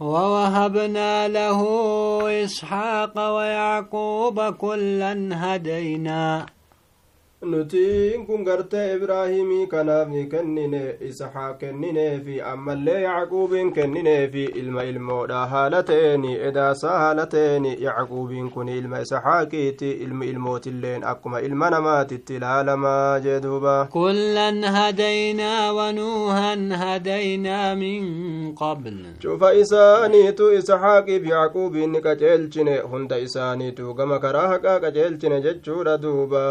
ووهبنا له إسحاق ويعقوب كلا هدينا. Nutiin kun gartee ibraahimii kanaaf ni kennine isaxaa kennineefi ammallee yacquubiin kennineefi ilma ilmoodha haala ta'eeni edaasaa haala ta'eeni yacquubiin kun ilma isaxaaqiiti ilmi ilmootilleen akkuma ilma namaatitti ilaalamaa jee duuba kullan hadaynaa wanuuhan hadaynaa min qabl cufa isaaniitu isaxaaqiif yacquubiin ni qaceelchine hunda isaaniitu gama karaa haqaa qaceelchine jechuudha duuba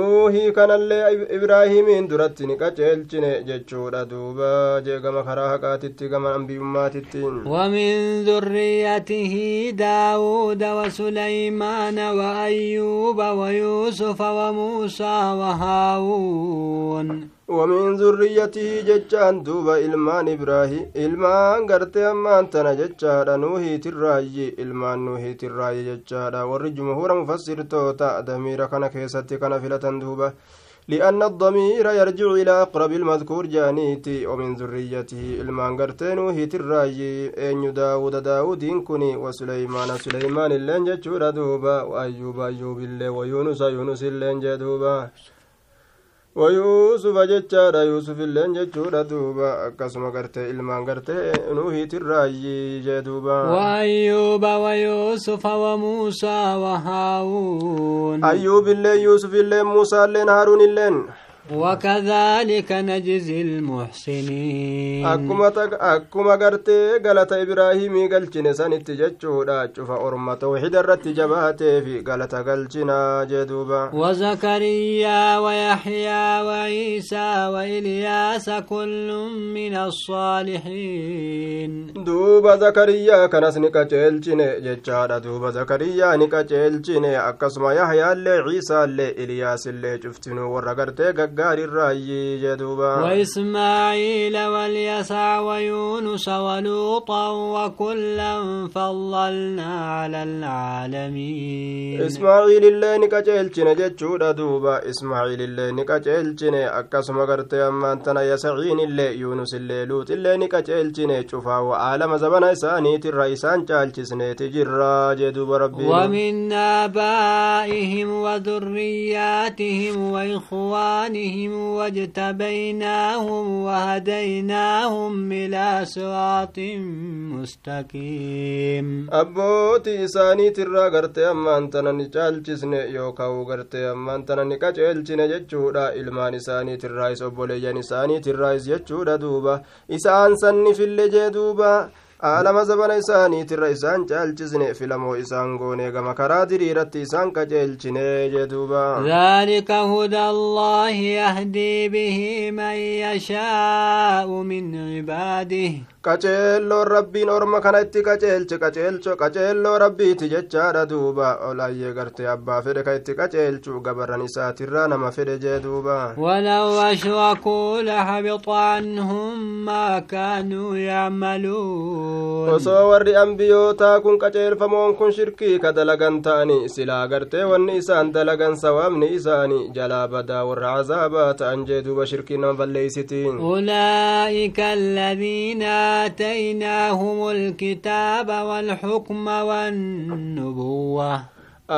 nuuhii kanallee ibraahimiin duratti ni qaceelchine jechuudha duuba jeegama karaa haqaatitti gama ambiyummaatitti ومن ذريته داود وسليمان وأيوب ويوسف وموسى وهارون ومن ذريته ججان دوبا إلمان إبراهيم إلمان قرتي أمان تنا ججادا نوهي تراي إلمان نوهي تراي ججادا ور جمهور مفسر توتا دمير كان كيستي كان فلة دوبا لأن الضمير يرجع إلى أقرب المذكور جانيتي ومن ذريته إلمان قرتي نوهي تراي أين داود داود كني وسليمان سليمان اللين ججورا دوبا وأيوب أيوب اللي ويونس يونس اللين جدوبا ويوسف جتشارا يوسف اللين جتشورا دوبا أكسما قرتي إلمان قرتي نوهي تراجي جدوبا وأيوب ويوسف وموسى وهارون. أيوب اللين يوسف اللين موسى اللين هارون اللين. وكذلك نجزي المحسنين. أكما تك أكما قرت قالت إبراهيم قلتنا سنتججو لا شوف أرمى توحيد الرتجبات في قالت قلتنا جدوبا. وزكريا ويحيى وعيسى وإلياس كل من الصالحين. دوبا زكريا كان سنكا تلتنا جدوبا دوبا زكريا نكا تلتنا أكسما يحيى اللي عيسى اللي إلياس اللي شفتنو ورقرت قلت غاري الرأي جدوبا. وإسماعيل واليسع ويونس ولوطا وكلا فضلنا على العالمين. إسماعيل الله نكجل جنة جدوبا دوبا. إسماعيل الله نكجل جنة أكسما قرت أما أنتنا يسعين الله يونس الله لوط الله نكجل جنة شفا وعالم زبنا إساني ترأيسان جال جسنة تجرى جدوبا ربي. ومن آبائهم وذرياتهم وإخوانهم واجتبيناهم وهديناهم إلى صراط مستقيم abbootii isaaniitirraa gartee ammaan tana ni caalchisne yookaan gartee ammaan tana ni qaceelchine jechuudha ilmaan isaaniitirraayis obboleeyyan isaaniitirraayis jechuudha duuba isaan sanni fille jee duuba aalama zabana isaaniitirra isaan caalchisne filamoo isaan goone gama karaa diriiratti isaan qaceelchine jee duuba ذلك هدى الله يهدي به من يشاء من عباده qaceelloon rabbiin orma kana itti qaceelche qaceelcho qaceelloo rabbiiti jechaadha duuba olaayyee gartee abbaa fedhe ka itti qaceelchu gabarran isaatirraa nama fedhe jee duuba ولو أشركوا لحبط عنهم ما كانوا يعملون osoo warri ambiyootaa kun qaceelfamoon kun shirkii ka dalagan ta'ani silaa gartee wanni isaan dalagan sawaabni isaanii jalaa badaa warra cazaabaa ta'an jee duuba shirkii nama balleeysitiin أولئك الذين آتيناهم الكتاب والحكم والنبوة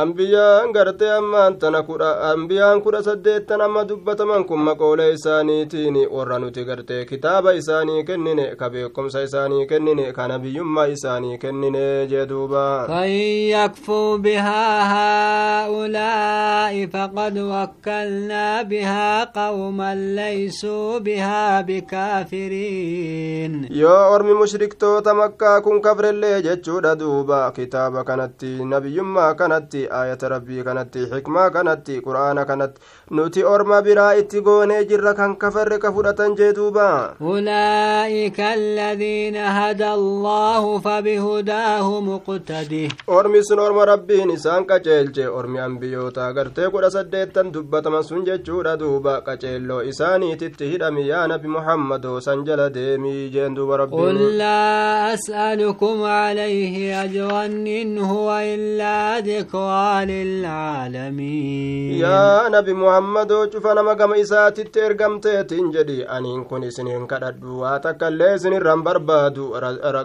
ambiyaan gartee ammaan tana kudha ambiyaan kudha saddeettan amma dubbataman kun maqoolee isaaniitiin warra nuti gartee kitaaba isaanii kennine ka beekumsa isaanii kennine ka nabiyyummaa isaanii kennine jee duuba فإن يكفوا بها هؤلاء فقد وكلنا بها قوما ليسوا بها بكافرين yoo ormi mushriktoota makkaa kun kafrellee jechuudha duuba kitaaba kanatti nabiyyummaa kanatti ayata rabbii kanatti xikmaa kanatti qur'aana kanatti nuti orma biraa itti goonee jirra kan kafarre ka fudhatan jee duuba أولئك الذين هدى الله فبهداه مقتده ormi sun orma rabbiin isaan qaceelche ormi ambiyyoota gartee kudha saddeettan dubbataman sun jechuudha duuba qaceelloo isaaniititti hidhami yaa nabi muhammadoo san jala deemii jeen duuba rabbiin قل لا أسألكم عليه أجرا إن هو إلا ذكرى ذكرى للعالمين يا نبي محمد شوفنا مقام إساتي ergamteetiin jedhi aniin kun isiniin kadhadhu waa takkaillee isinirran barbaadu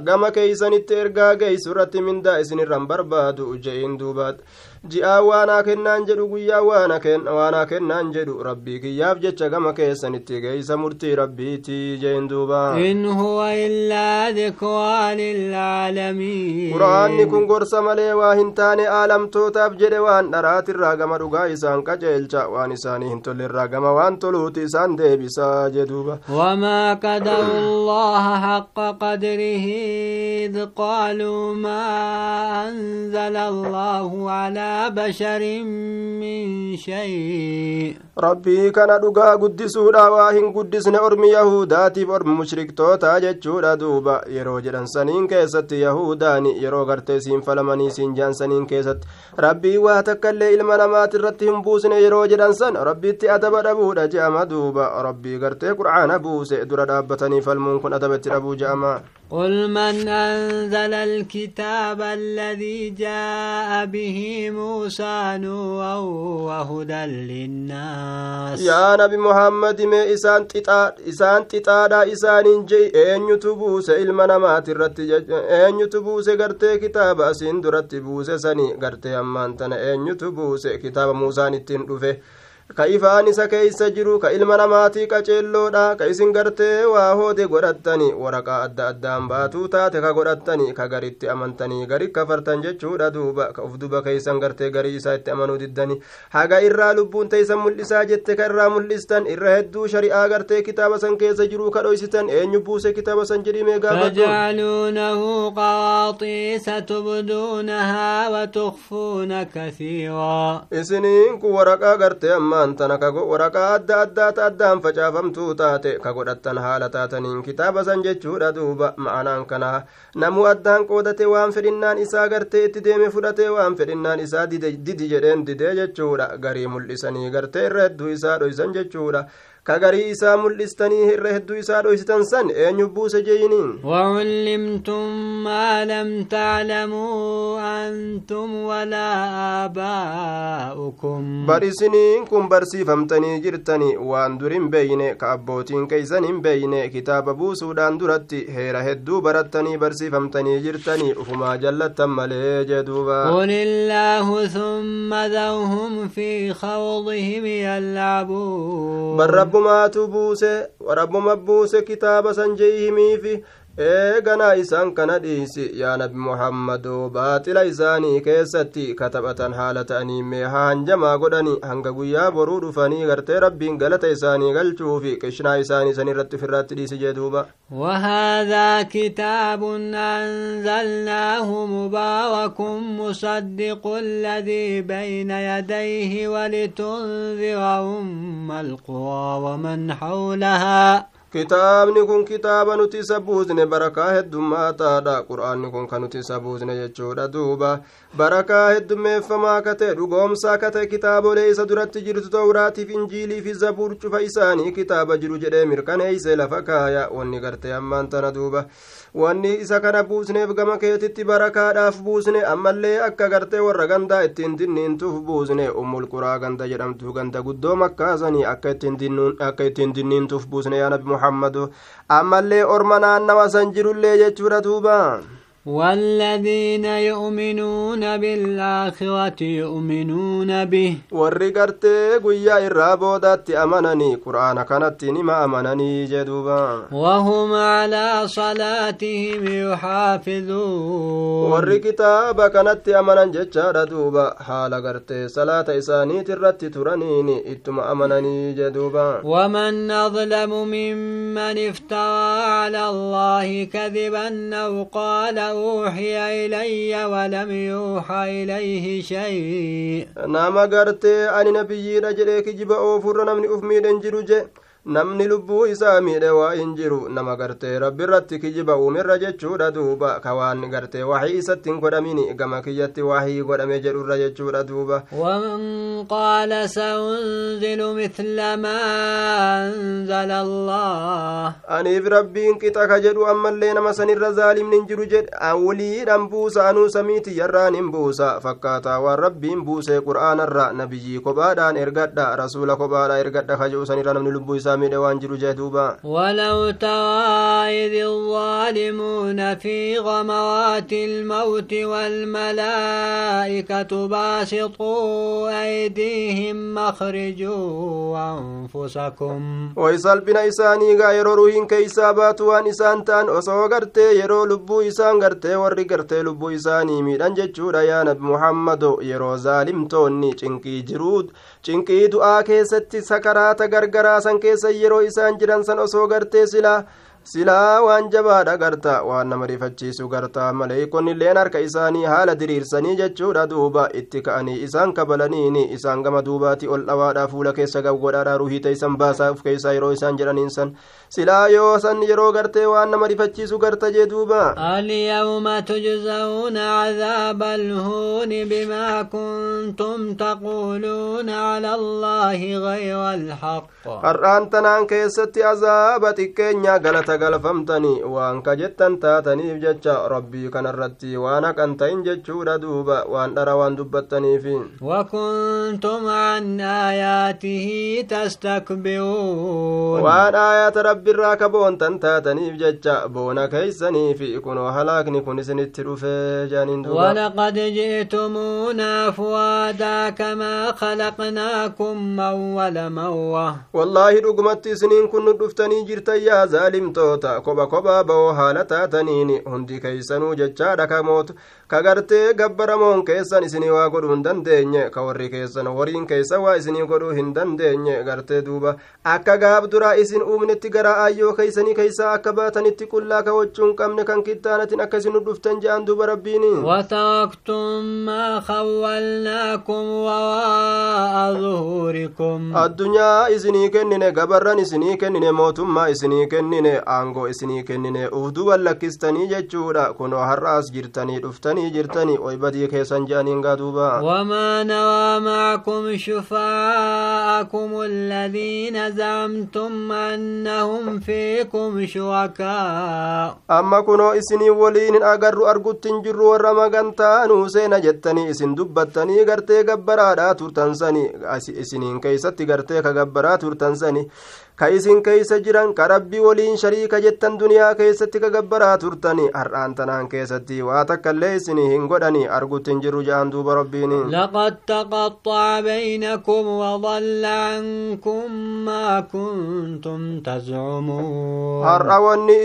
gama keeysanitti ergaa geeysu irratti mindaa isinirran barbaadu je'iin duubaat ji'aa waanaa kennaan jedhu guyyaa waanaa kennaan jedhu rabbii kiyyaaf jecha gama keessanitti geeysa murtii rabbiitii jeen duuba in huwa illaa dikraa lilcaalamiin qura'aanni kun gorsa malee waa hin taane aalamtootaaf jedhe waan dharaatirraa gama dhugaa isaan qajeelcha waan isaanii hin tollerraa gama waan toluuti isaan deebisaa jeduuba wamaa qadaru allaha haqqa qadrihi id qaaluu maa anzala allahu alaa بشر من شيء rabbii kana dhugaa guddisuudha waa hin guddisne ormi yahudaatiif ormi mushriktoota jechuudha duuba yeroo jedhan saniin keessatti yahudaani yeroo gartee siin falamanii siin jean saniin keessatti rabbii waa takkaillee ilma namaati irratti hin buusne yeroo jedhan san rabbiitti adaba dhabuudha je'ama duuba rabbii gartee qur'aana buuse dura dhaabbatanii falmuun kun adaba itti dhabuu je'ama قل من أنزل الكتاب الذي جاء به موسى نورا وهدى للناس. يا نبي محمد ما إسان تتا إسان تتا إسان جي أين يتبوس إلما نمات الرت أين يتبوس غرتي كتاب أسين درت بوس سني. غرتي أمان تنا أين يتبوس كتاب موسى نتين ka ifaan isa keeysa jiru ka ilma namaatii qaceelloodha ka isin gartee waa hoode godhattani waraqaa adda addaan baatuu taate ka godhattani ka garitti amantanii gari kafartan jechuudha duuba ka uf duba keeysan gartee garii isaa itti amanuu diddani haga irraa lubbuun teeysan mul'isaa jette ka irraa mul'istan irra hedduu shari'aa gartee kitaaba san keessa jiruu ka dhoysitan eenyu buuse kitaaba san jedhimee gaafatu قواطيس تبدونها وتخفون كثيرا isiniin kun waraqaa gartee amma ammaan tana waraqaa adda addaata addaan facaafamtuu taate ka godhattan haala taataniin kitaaba san jechuudha duuba ma'anaan kana namuu addaan qoodate waan fedhinnaan isaa gartee itti deeme fudhate waan fedhinnaan isaa didi jedheen didee jechuudha garii mul'isanii gartee irra hedduu isaa dhoysan jechuudha كغري إسا ملستني هر هدو إسا دويستن سن أين يبوس جينين وعلمتم ما لم تعلموا أنتم ولا آباؤكم. برسنين كن برسي فمتني جرتني وان درين بيني كأبوتين كيسن بيني كتاب بوسودان درتي هير هدو برتني برسي فمتني جرتني أفما جلت ملي جدوبا قل الله ثم ذوهم في خوضهم يلعبون rabbumaatu buuse rabbuma buuse kitaaba san jeeyhimiifi eeganaa isaan kana dhiisi yaa nabi muhammadoo baaxila isaanii keessatti kataphatan haala ta'anii mee haanjamaa godhani hanga guyyaa boruu dhufanii gartee rabbiin galata isaanii galchuufi qishnaa isaanii san irratti ofirraatti dhiisi jee duuba وهذا كتاب أنزلناه مبارك مصدق الذي بين يديه ولتنذر أم القرى ومن حولها kitaabni kun kitaaba nuti isa buusne barakaa heddummaataadha qur'aanni kun kan nuti isa buusne jechuudha. Duuba barakaa heddummeeffamaa kate dhugoomsaa kate kitaabolee isa duratti jirtu tawraatiif injiilii fi zabuur cufa isaanii kitaaba jiru jedhee mirkaneeyse lafa kaaya. Wanni garte ammaan tana duuba. Wanni isa kana buusneef gama keetitti barakaadhaaf buusne ammallee akka gartee warra gandaa ittiin dinniintuuf buusne. Ummul quraa ganda jedhamtu ganda guddoo makkaasanii akka ittiin dinniintuuf buusne yaa nabi muhammadu ammallee orma naannawa san jirullee jechuudha duuba والذين يؤمنون بالآخرة يؤمنون به. ورقرت قويا الرابودات أمنني قرآن كانت نما أمنني جدوبا وهم على صلاتهم يحافظون. ور كتاب كانت أمنا جتشار دوبا حال قرت صلاة إساني ترت ترنيني إتم أمنني جدوبا ومن أظلم ممن افترى على الله كذبا أو قال أوحي إلي ولم يوحى إليه شيء. نما قرتي أني نبيي رجلي كجب أوفر نمني أفمي دنجرو namni lubbuu isaa miidhe waa hin jiru nama gartee rabbi irratti kijiba uumirra jechuudha duuba ka waan gartee waxii isatti hin godhamin gama kiyyatti waxii godhame jedhurra jechuudha duuba ومن قال سأنزل مثل ما أنزل الله aniif rabbiin qixa ka jedhu ammallee nama sanirra zaalimni hin jiru jedhe waliidhan buusa anuu samiiti yarraan hin buusa fakkaataa waan rabbiin buusee qur'aanarra nabiyyii kophaadhaan ergadha rasuula kophaadha ergadha ka jedhu sanirra namni lubbuu isaa miidhe waan jiru jee duuba الظالمون في غمرات الموت والملائكة باسطوا أيديهم أخرجوا أنفسكم gaa yeroo ruhiin keeysaa baatu waan isaan ta'an osoo gartee yeroo lubbuu isaan gartee warri gartee lubbuu isaanii miidhan jechuudha yaa nabi muhammado yeroo zaalimtoonni cinqii jiruu cinqii du'aa keessatti sakaraata gargaraa san keessa yeroo isaan jiran san osoo gartee silaa silaa waan jabaadha garta waan nama rifachiisu garta maleeykonni illeen harka isaanii haala diriirsanii jechuudha duuba itti ka'anii isaan kabalaniini isaan gama duubaati ol dhawaadha fuula keessa gawgodhaadha ruhii teeysan baasaa uf keeysaa yeroo isaan jedhaniin san silaa yoo san yeroo gartee waan nama rifachiisu garta jee duuba اليوم تجزون عذاب الهون بما كنتم تقولون على الله غير الحق har'aan tanaan keessatti azaaba xiqqeenya galata galfamtanii waan ka jettan taataniif jecha rabbii kanarratti waan haqan ta'in jechuudha duuba waan dhara waan dubbattaniifi وكنتم عن آياته تستكبرون waan aayaata rabbiirraa ka boontan taataniif jecha boona keeysaniifi kunoo halaakni kun isinitti dhufee jaaniin duuba ولقد جئتمونا فوادا كما خلقناكم أول مرة wallaahi dhugumatti isiniin kun dhuftanii jirtan yaa zaalimtoota kopha kophaa ba'oo haala taataniin hundi keeysanuu jechaadha kamootu ka gartee gabbaramoon keessan isinii waa godhuu hin dandeenye ka warri keessan horiin keessa waa isinii godhuu hin dandeenye gartee duuba akka gaaf duraa isin uumnetti gara aayyoo keeysanii keeysaa akka baatanitti qullaa ka wachuu hin qabne kan kittaanatin akka isin nu dhuftan je'an duuba rabbiini وتركتم ما خولناكم وراء ظهوركم addunyaa isinii kennine gabarran isinii kennine mootummaa isinii kennine aangoo isinii kennine ufduban lakkistanii jechuudha kunoo har'aas jirtanii dhuftanii jirtanii oybadii keessan je'aniin gaa duuba وما نرى معكم شفاءكم الذين زعمتم أنهم فيكم شركاء amma kunoo isinii waliin hin agarru argutti hin jirru warra magantaanuu seena jettanii isin dubbattanii gartee gabbaraadhaa turtansani isiniin keeysatti gartee ka gabbaraa turtansani ka isin keeysa jiran ka rabbii waliin shariika jettan duniyaa keessatti ka gabbaraa turtani har'aan tanaan keessatti waa takkaillee isinii hin godhani argutti hin jirru ja'an duuba rabbiini لقد تقطع بينكم وضل عنكم ما كنتم تزعمون har'a wanni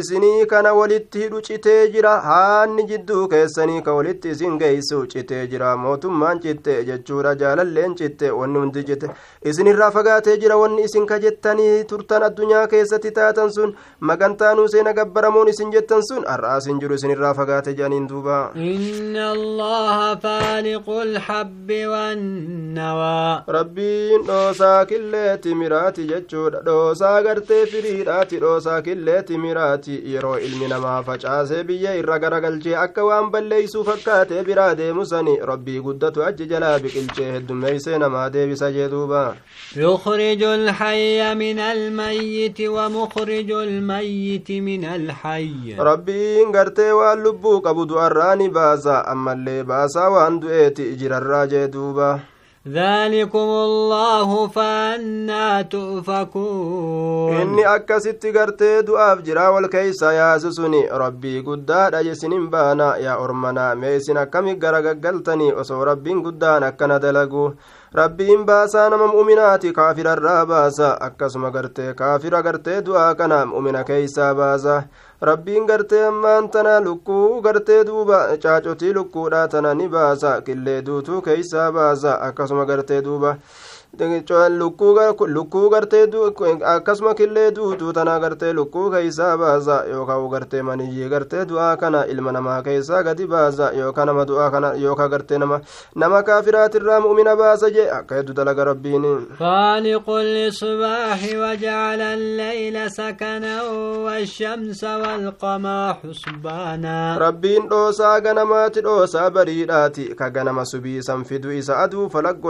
isinii kana walitti hidhu citee jira haanni jidduu keessanii ka walitti isin geeysu citee jira mootummaan citte jechuudha jaalalleen citte wanni hundi cite isinirraa fagaatee jira wanni isin ka jettanii turtan addunyaa keessatti taatan sun magantaanuu seena gabbaramuun isin jettan sun har'aa isin jiru isinirraa fagaate jedhaniin duuba إن الله فالق الحب والنوى rabbiin dhoosaa killeeti miraati jechuudha dhoosaa gartee firiidhaati dhoosaa killeeti miraati yeroo ilmi namaa facaasee biyya irra garagalchee akka waan balleeysuu fakkaatee biraa deemu sani rabbii guddatu achi jalaa biqilchee heddummeeysee namaa deebisa jee duuba يخرج الحي من الميت ومخرج الميت من الحي gartee waan lubbuu qabu du'arraa ni baasa ammallee baasaa waan du'eeti jirarraa jee duuba ذلكم الله فأنا تؤفكون gartee du'aaf jira wal keeysa yaasu suni rabbii guddaadha isinin baana yaa ormanaa mee isin akkami gara gaggaltanii osoo rabbiin guddaan akkana dalagu rabbiin baasaa nama mu'minaati kaafirarraa baasa akkasuma gartee kaafira gartee du'aa kana mu'mina keeysaa baasa rabbiin gartee ammaan tana lukkuu gartee duuba caacotii lukkuudha tana ni baasa killee duutuu keeysaa baasa akkasuma gartee duuba lukkuu gartee akkasuma killee duutuu tanaa gartee lukkuu keeysaa baasa yookaan gartee maniyyii gartee du'aa kana ilma namaa keeysaa gadi baasa yookaan nama du'aa kana yookaan gartee nama nama kaafiraatirraa mu'mina baasa jee akka hedduu dalaga rabbiin خالق الإصباح وجعل الليل سكنا والشمس والقمر حسبانا ربين دوسا غنمات دوسا بريداتي كغنم إسا أدو فلق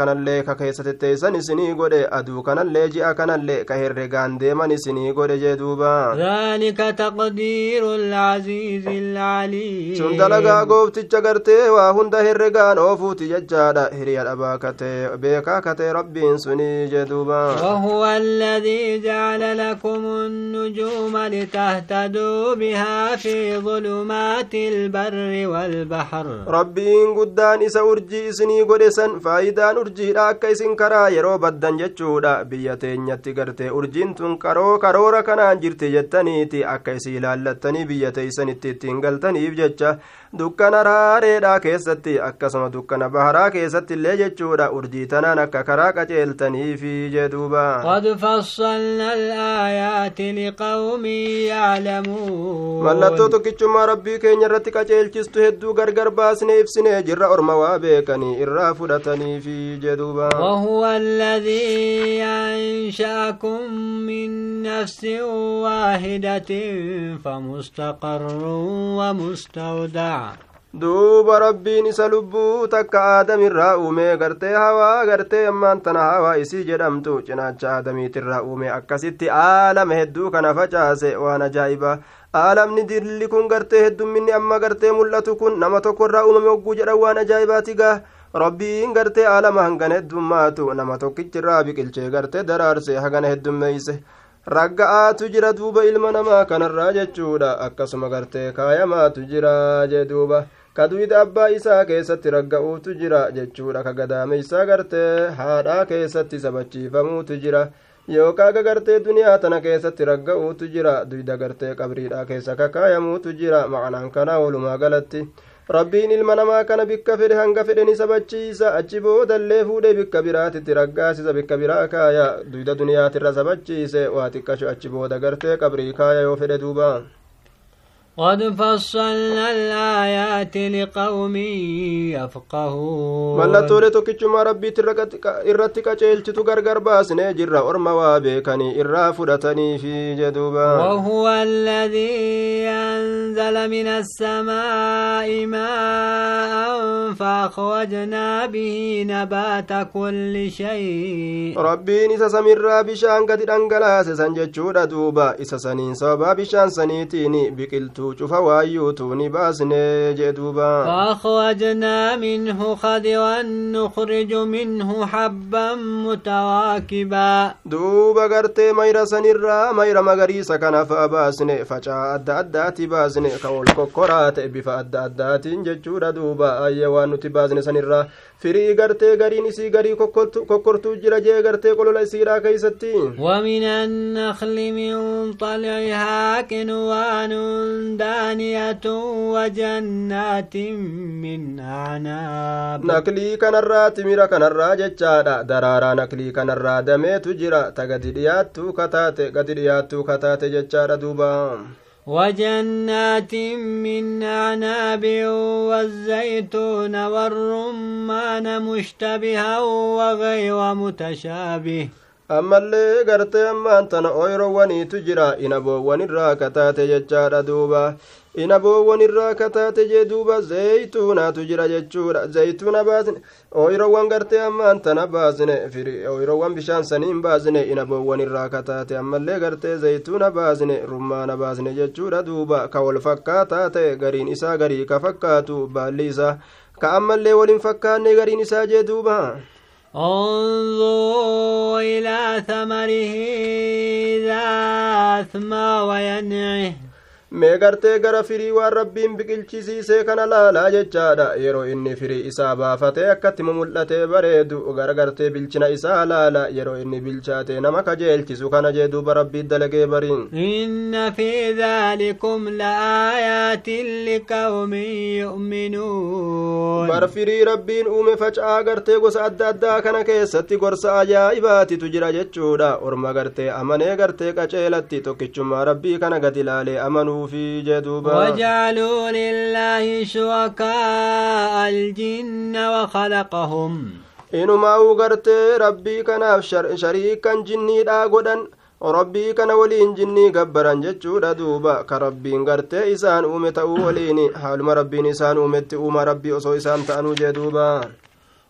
kanallee ka keessa tetteeysan isinii godhe aduu kanallee ji'a kanallee ka herregaan deeman isinii godhe jee duuba ذلك تقدير العزيز العليم sun dalagaa goofticha gartee waa hunda herregaan oofuuti jechaadha hiriya dhabaa katee beekaa katee rabbiin sunii jee duuba وهو الذي جعل لكم النجوم لتهتدوا بها في ظلمات البر والبحر rabbiin guddaan isa urjii isinii godhe san faayidaan urjiidha akka isin karaa yeroo baddan jechuudha biyya teenyatti gartee urjiin tun karoo karoora kanaan jirti jettaniiti akka isii ilaallattanii biyya teeysanitti ittiin galtaniif jecha dukkana raareedha keessatti akkasuma dukkana baharaa keessatti illee jechuudha urjii tanaan akka karaa qaceeltaniifi jeduuba قد فصلنا الآيات لقوم يعلمون mallattoo tokkichummaa rabbii keenya irratti qaceelchistu hedduu gargar baasne ibsine jirra orma waa beekanii irraa fudhataniifi jeduuba وهو الذي أنشأكم من نفس واحدة فمستقر ومستودع duuba rabbiin isa lubbuu takka aadamirraa uume gartee hawaa gartee ammaan tana hawaa isii jedhamtu cinaacha aadamiitirraa uume akkasitti aalama hedduu kana facaase waan ajaa'ibaa aalamni dilli kun gartee heddumminni amma gartee mul'atu kun nama tokkorraa uumame hogguu jedhan waan ajaa'ibaati gaa? Rabbiin gartee aalama hangana heddummaatu nama tokkichirraa biqilchee gartee daraarse hagana heddummeeyse ragga'aatu jira duuba ilma namaa kanarraa jechuudha akkasuma gartee kaayamaatu jira jee duuba kaduida abbaa isaa keessatti ragga'uutu jira jechuudha ka gadaameysaa gartee haadhaa keessatti sabachiifamuutu jira yookaa gagartee duniyaa tana keessatti ragga'uutu jira duyda gartee qabriidha keessa kakaayamuutu jira maqanaan kanaa walumaa galatti rabbiin ilma namaa kana bikka fedhe hanga fedhe ni sabachiisa achi boodallee fuudhee bikka biraatitti raggaasisa bikka biraa kaaya duyda duniyaatirra sabachiise waa xiqqasho achi booda gartee qabrii kaaya yoo fedhe duuba قد فصلنا الآيات لقوم يفقهون. مالا توري تو كيچو ما ربي ترقت ارتقا چيل چتو گرگر باس نجر ورما وابيكني في جدوبا. وهو الذي أنزل من السماء ماء فأخرجنا به نبات كل شيء. ربي نسا سمير بشان قد دنگلاس سنجد چودا دوبا إسا سنين سوبا بشان سنيتيني بقلتو cufa waayyuutu ni baasne jee duuba فأخرجنا منه خضرا نخرج منه حبا متواكبا duuba gartee mayra sanirraa mayra magariisa kana fa'a baasne facaa adda addaati baasne ka ol kokkoraa ta'e bifa adda addaatiin jechuudha duuba ayya waan nuti baasne sanirraa firii gartee gariin isii garii kokkortuu jira jee gartee qolola isiidhaa keeysatti ومن النخل من طلعها كنوان دانية وجنات من أعناب kanarraa timira kanarraa jechaadha daraaraa naklii kanarraa dameetu jira ta gadi dhiyaattuu kataate gadi dhiyaattuu kataate jechaadha duuba وجنات من أعناب والزيتون والرمان مشتبها وغير متشابه ammallee gartee ammaan tana ooyroowwaniitu jira inaboowwan irraa kataate jechaadha duuba inaboowwan irraa kataate jee duuba zeeytuunaatu jira jechuudha zeeytuuna baasne ooyroowwan gartee ammaan tana baasne ooyroowwan bishaan saniin baasne inaboowwan irraa kataate ammallee gartee zeeytuuna baasne rummaana baasne jechuudha duuba ka wal fakkaataa ta'e gariin isaa garii ka fakkaatu baalli isaa ka ammallee waliin fakkaanne gariin isaa jee duuba انظروا إلى ثمره إذا أثمى وينعه mee gartee gara firii waan rabbiin biqilchisiisee kana laalaa jechaadha yeroo inni firii isaa baafatee akkatti mul'atee bareedu gara gartee bilchina isaa laala yeroo inni bilchaate nama kajeelchisu kana jee duuba rabbii dalagee bariin inna fi dhaalikum la'aayaatin liqawmin yu'minuun bar firii rabbiin uume faca'aa gartee gosa adda addaa kana keessatti gorsa ajaa'ibaatitu jira jechuudha orma gartee amanee gartee qaceelatti tokkichummaa rabbii kana gad ilaalee amanuufi jee duuba وجعلوا لله شركاء الجن وخلقهم inumaa'uu gartee rabbii kanaaf shariikan jinniidhaa godhan rabbii kana waliin jinnii gabbaran jechuudha duuba ka rabbiin gartee isaan uume ta'uu waliin haaluma rabbiin isaan uumetti uuma rabbii osoo isaan ta'anuu jee duuba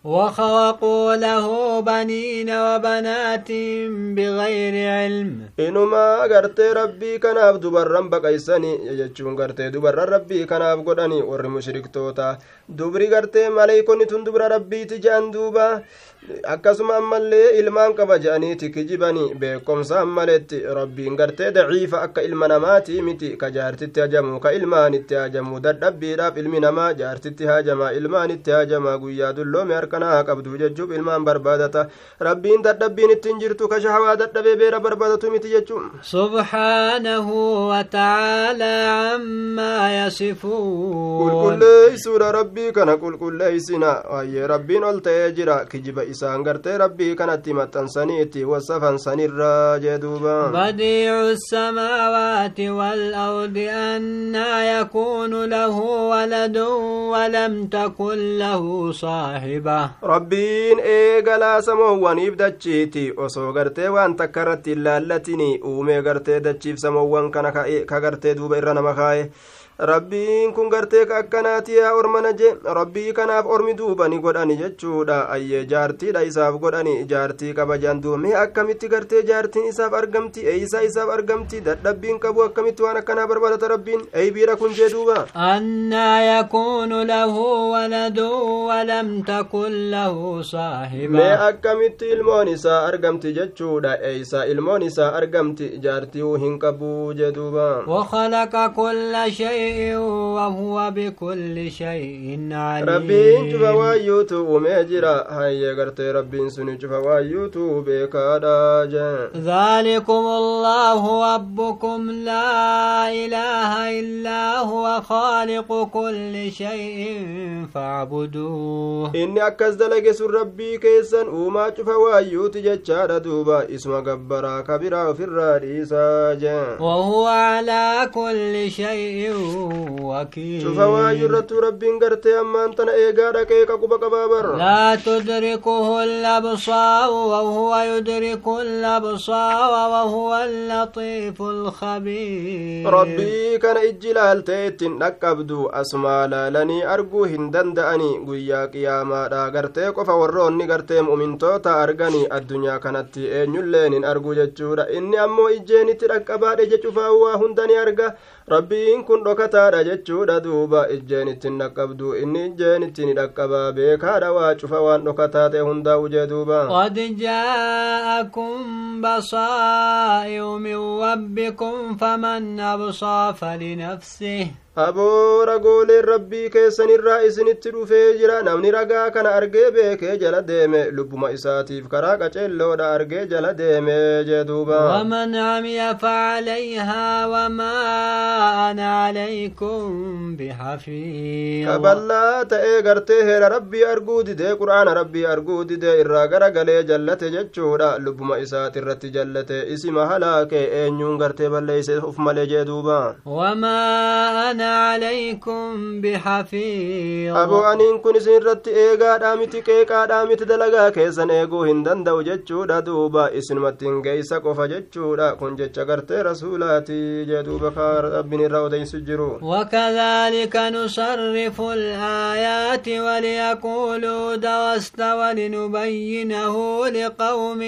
وخلقوا له بنين وبنات بغير علم. إنما قرت ربي كان عبد برم بقيسني يجتشون قرت دبر ربي كان عبد قرني ورمشرك توتا دبري قرت ملايكوني تندبر ربي تجان دوبا. Akkasuma ammallee ilmaan qaba je'aniiti kijibani beekomsaan maletti rabbiin gartee daciifa akka ilma namaati miti ka jaartitti hajamu ka ilmaanitti hajamu dadhabbiidhaaf ilmi namaa jaartitti hajamaa ilmaanitti hajamaa guyyaa dulloome harkana haa qabdu jechuuf ilmaan barbaadata rabbiin dadhabbiin ittiin jirtu ka shahawaa dadhabee beera barbaadatu miti jechuun subhaanahu watacaalaa cammaa yasifuun qulqulleeysuudha rabbii kana qulqulleeysina waayee rabbiin ol ta'ee jira kijiba isaan gartee rabbii kanatti maxxansaniiti wasafan sanirraa jee duuba بديع السماوات والأرض أنا يكون له ولد ولم تكن له صاحبة rabbiin eegalaa samoowwaniif dachiiti osoo gartee waan takka irratti hin laallatini uumee gartee dachiif samoowwan kana ka gartee duuba irra nama kaa'e rabbiin kun gartee ka akkanaati yaa ormana je rabbii kanaaf ormi duuba ni godhani jechuudha ayyee jaartiidha isaaf godhani jaartii duuba mee akkamitti gartee jaartiin isaaf argamti eeysaa isaaf argamti dadhabbiin qabu akkamitti waan akkanaa barbaadata rabbiin eeybiidha kun jee duuba أنا يكون له ولد ولم تكن له mee صاحبة akkamitti ilmoon isaa argamti jechuudha eeysaa ilmoon isaa argamti jaartii hin qabu jee duuba وخلق كل شيء وهو بكل شيء عليم. ربين جفوا يوتو ومجرا هاي غرتي ربين سني جفوا يوتو بكادا ذلكم الله ربكم. لا إله إلا هو خالق كل شيء فاعبدوه. إني أكز دلق سر ربي كيسان وما جفوا يوتي جتشار دوبا. إسم قبرا كبرا في الرئيسا وهو على كل شيء لا تدركه الأبصار وهو يدرك الأبصار وهو اللطيف الخبير. ربي كان إجلال تيت نقبدو اسماء لاني أرجو هندندني غيا قياما دا غرتي قف وروني غرتي مؤمن أرغني الدنيا كانت اي نولين أرجو جچورا إني أمو إجيني تدقبا دجچوفا هو هندني أرغا rabbiin kun dhokataadha jechuudha duuba ijjeen ittiin dhaqqabdu inni ijjeen ittiin dhaqqabaa beekaadha waa cufa waan dhokataa ta'e hundaa ujee duuba قد جاءكم بصائر من ربكم فمن أبصى فلنفسه aboora ragooleen rabbii keessanirraa isinitti dhufee jira. Namni ragaa kana argee beekee jala deeme. Lubbuma isaatiif karaa qaceelloodha argee jala deeme jeduuba waman camiya facalayhaa wamaa ana alaykum bixafiikaballaa ta'ee gartee heera rabbii arguu didee qur'aana rabbii arguu didee irraa gara galee jallate jechuudha. Lubbuma isaat irratti jallate isima halaakee eenyuun gartee balleeyse uf male jeduuba wamaa عليكم بحفيظ. أبو أنين كن سن رت إيغا دامت كيكا دامت دلغا كيسن إيغو هندن دو جتشودا دوبا. إسن متن كيسا كوفا جتشودا كن جتشغر رسولاتي. جدوبا كار أبن الرودين سجرو. وكذلك نصرف الآيات وليقولوا دوست ولنبينه لقوم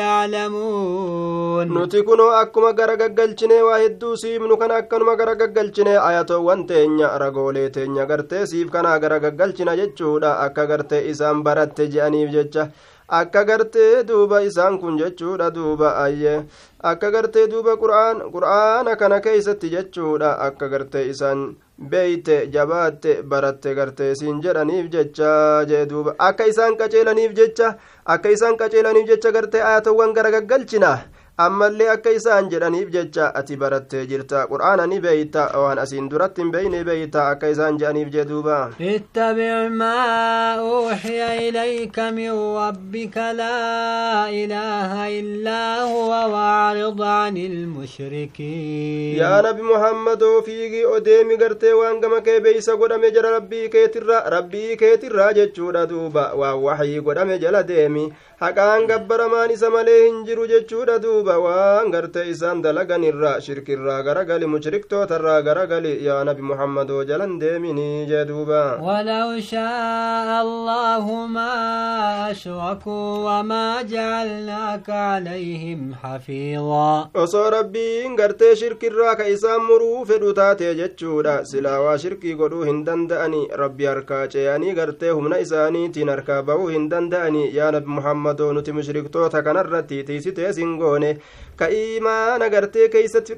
يعلمون. نتكنو أكما غرغا قلچنة واحد دوسي منو كان أكما غرغا قلچنة آياتو ayatoowwan teenya ragoolee teenya gartee siif kanaa gara gaggalchina jechuudha akka gartee isaan baratte je'aniif jecha akka gartee duuba isaan kun jechuudha duuba ayye akka gartee duuba qur'aana kana keeysatti jechuudha akka gartee isaan beeyte jabaatte baratte gartee siin jedhaniif jecha jee duuba akka isaan qaceelaniif jecha akka isaan qaceelaniif jecha gartee aayatowwan gara gaggalchina ammallee akka isaan jedhaniif jecha ati barattee jirta qur'aana ni beeyta waan asiin duratti hin beeyne beeyta akka isaan jedhaniif jee duuba ittabic maa uuxiya ilayka min rabbika laa ilaaha illaa huwa waacrid ani ilmushrikiin yaa nabi muhammadoo fiigii odeemi gartee waan gama kee beeysa godhame jala rabbii keetirra rabbii keetirraa jechuudha duuba waan waxyii godhame jala deemi haqaan gabbaramaan isa malee hin jiru jechuudha duuba waan gartee isaan dalagan irraa shirkirraa garagali mushriktoota garagali yaa nabi muhammadoo jalan deeminii jee duuba ولو شاء الله ما أشركوا وما جعلناك عليهم حفيظا osoo rabbiin gartee shirkirraa ka isaan muruu fedhu taate jechuudha silaa waa shirkii godhuu hin danda'ani rabbi harkaa ceeyanii gartee humna isaaniitiin harkaa bahuu hin danda'ani yaa nabi muhammad gammadoo nuti mushriktoota kanarratti tiisitee sin goone ka iimaana gartee keeysatti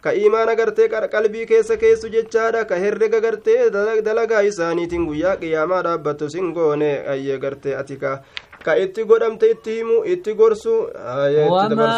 ka iimaana gartee qalbii keessa keessu jechaadha ka herrega gartee dalagaa isaaniitiin guyyaa qiyaamaa dhaabbattu sin goone ayyee gartee ati ka ka itti godhamte itti himu itti gorsu وما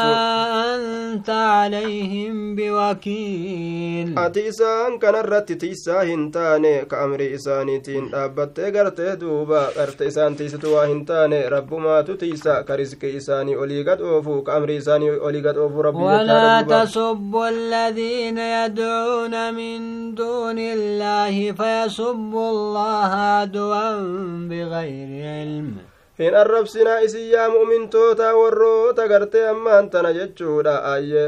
أنت عليهم بوكيل ati isaan kanarratti tiisaa hin taane ka amrii isaaniitiin dhaabbattee gartee duuba garte isaan tiisitu waa hin taane rabbumaatu tiisa ka riskii isaanii olii gad oofu ka amrii isaanii olii gad oofu rabbi ولا تسبوا الذين يدعون من دون الله فيسبوا الله عدوا بغير علم hin arrabsinaa isin yaa mu'mintoota warroota gartee ammaan tana jechuudha ayye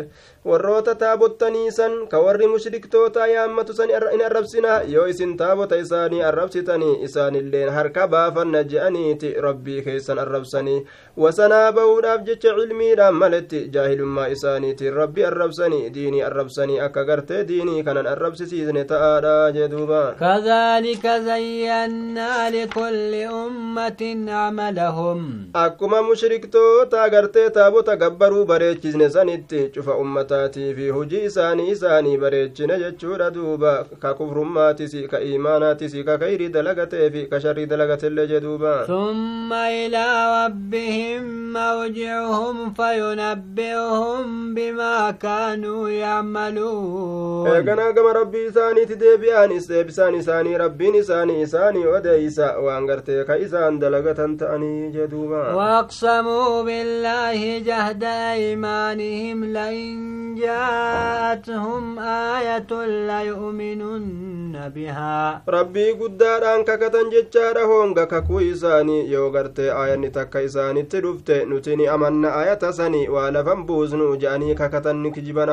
warroota taabottaniisan ka warri mushriktootaa yaammatu san in arrabsinaa yoo isin taabota isaanii arrabsitanii isaanilleen harka baafanna je'aniiti rabbii keessan arrabsanii wasanaa ba'uudhaaf jecha cilmiidhaan maletti jaahilummaa isaaniitiin rabbi arrabsanii diinii arrabsanii akka gartee diinii kanan arrabsisiisne ta'aadha jee duuba كذلك زينا لكل أمة عملهم akkuma mushriktoota gartee taabota gabbaruu bareechisne sanitti cufa ummataatii fi hujii isaanii isaanii bareechine jechuudha duuba ka kufrummaatis ka iimaanaatis ka kayrii dalagatee fi ka sharrii dalagatellee jee duuba ثم إلى ربهم مرجعهم فينبئهم بما كانوا يعملون eeganaa gama rabbii isaaniiti deebi'anis deebisaan isaanii rabbiin isaanii isaanii odeeysa waan gartee ka isaan dalagatan ta'anii jee duuba وأقسموا بالله جهد أيمانهم لئن جاءتهم آية لا يؤمنون بها. ربي قدار أنك كتن جتشار هونغا ككويساني يوغرت آية نتاك إساني تدفت نتني أمن آية ساني وعلى فنبوز نوجاني ككتن نكجبن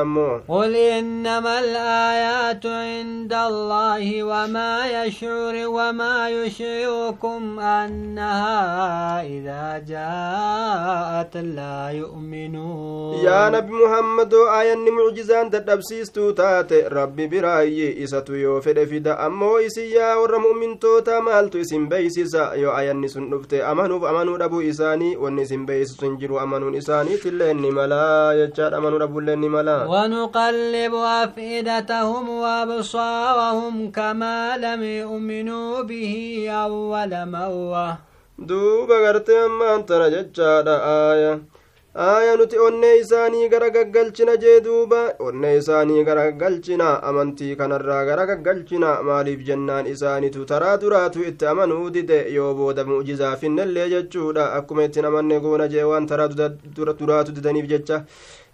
قل إنما الآيات عند الله وما يشعر وما يشعركم أنها إذا جاءت لا يؤمنون. يا نبي محمد آية aayanni mucjizaan dadhabsiistuu taate rabbi biraayyi isatu yoo fedhe fida ammoo isin yaa warra mu'mintoota maaltu isin beeysisa yoo aayanni sun dhufte amanuuf amanuu dhabuu isaanii wanni isin beeysisu hin jiru amanuun isaaniitillee ni malaa jechaadha amanuu dhabuullee ni malaa ونقلب أفئدتهم وأبصارهم كما لم يؤمنوا به أول مرة duuba gartee ammaan tana jechaadha aaya aaya nuti onnee isaanii gara gaggalchina jee duuba onnee isaanii gara gaggalchina amantii kanarraa gara gaggalchina maaliif jennaan isaanitu taraa duraatu itti amanuu dide yoo booda mu'jizaa finnellee jechuudha akkuma ittiin amanne goona jee waan taraa duraatu didaniif jecha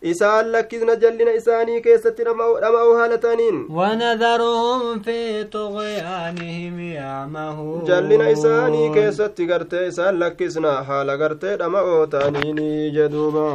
isaan lakkisna jallina isaanii keessatti dhama'uu haalataniin ونذرهم في طغيانهم يعمهون jallina isaanii keessatti gartee isaan lakkisna haala gartee dhama'oo ta'aniini jedhuuba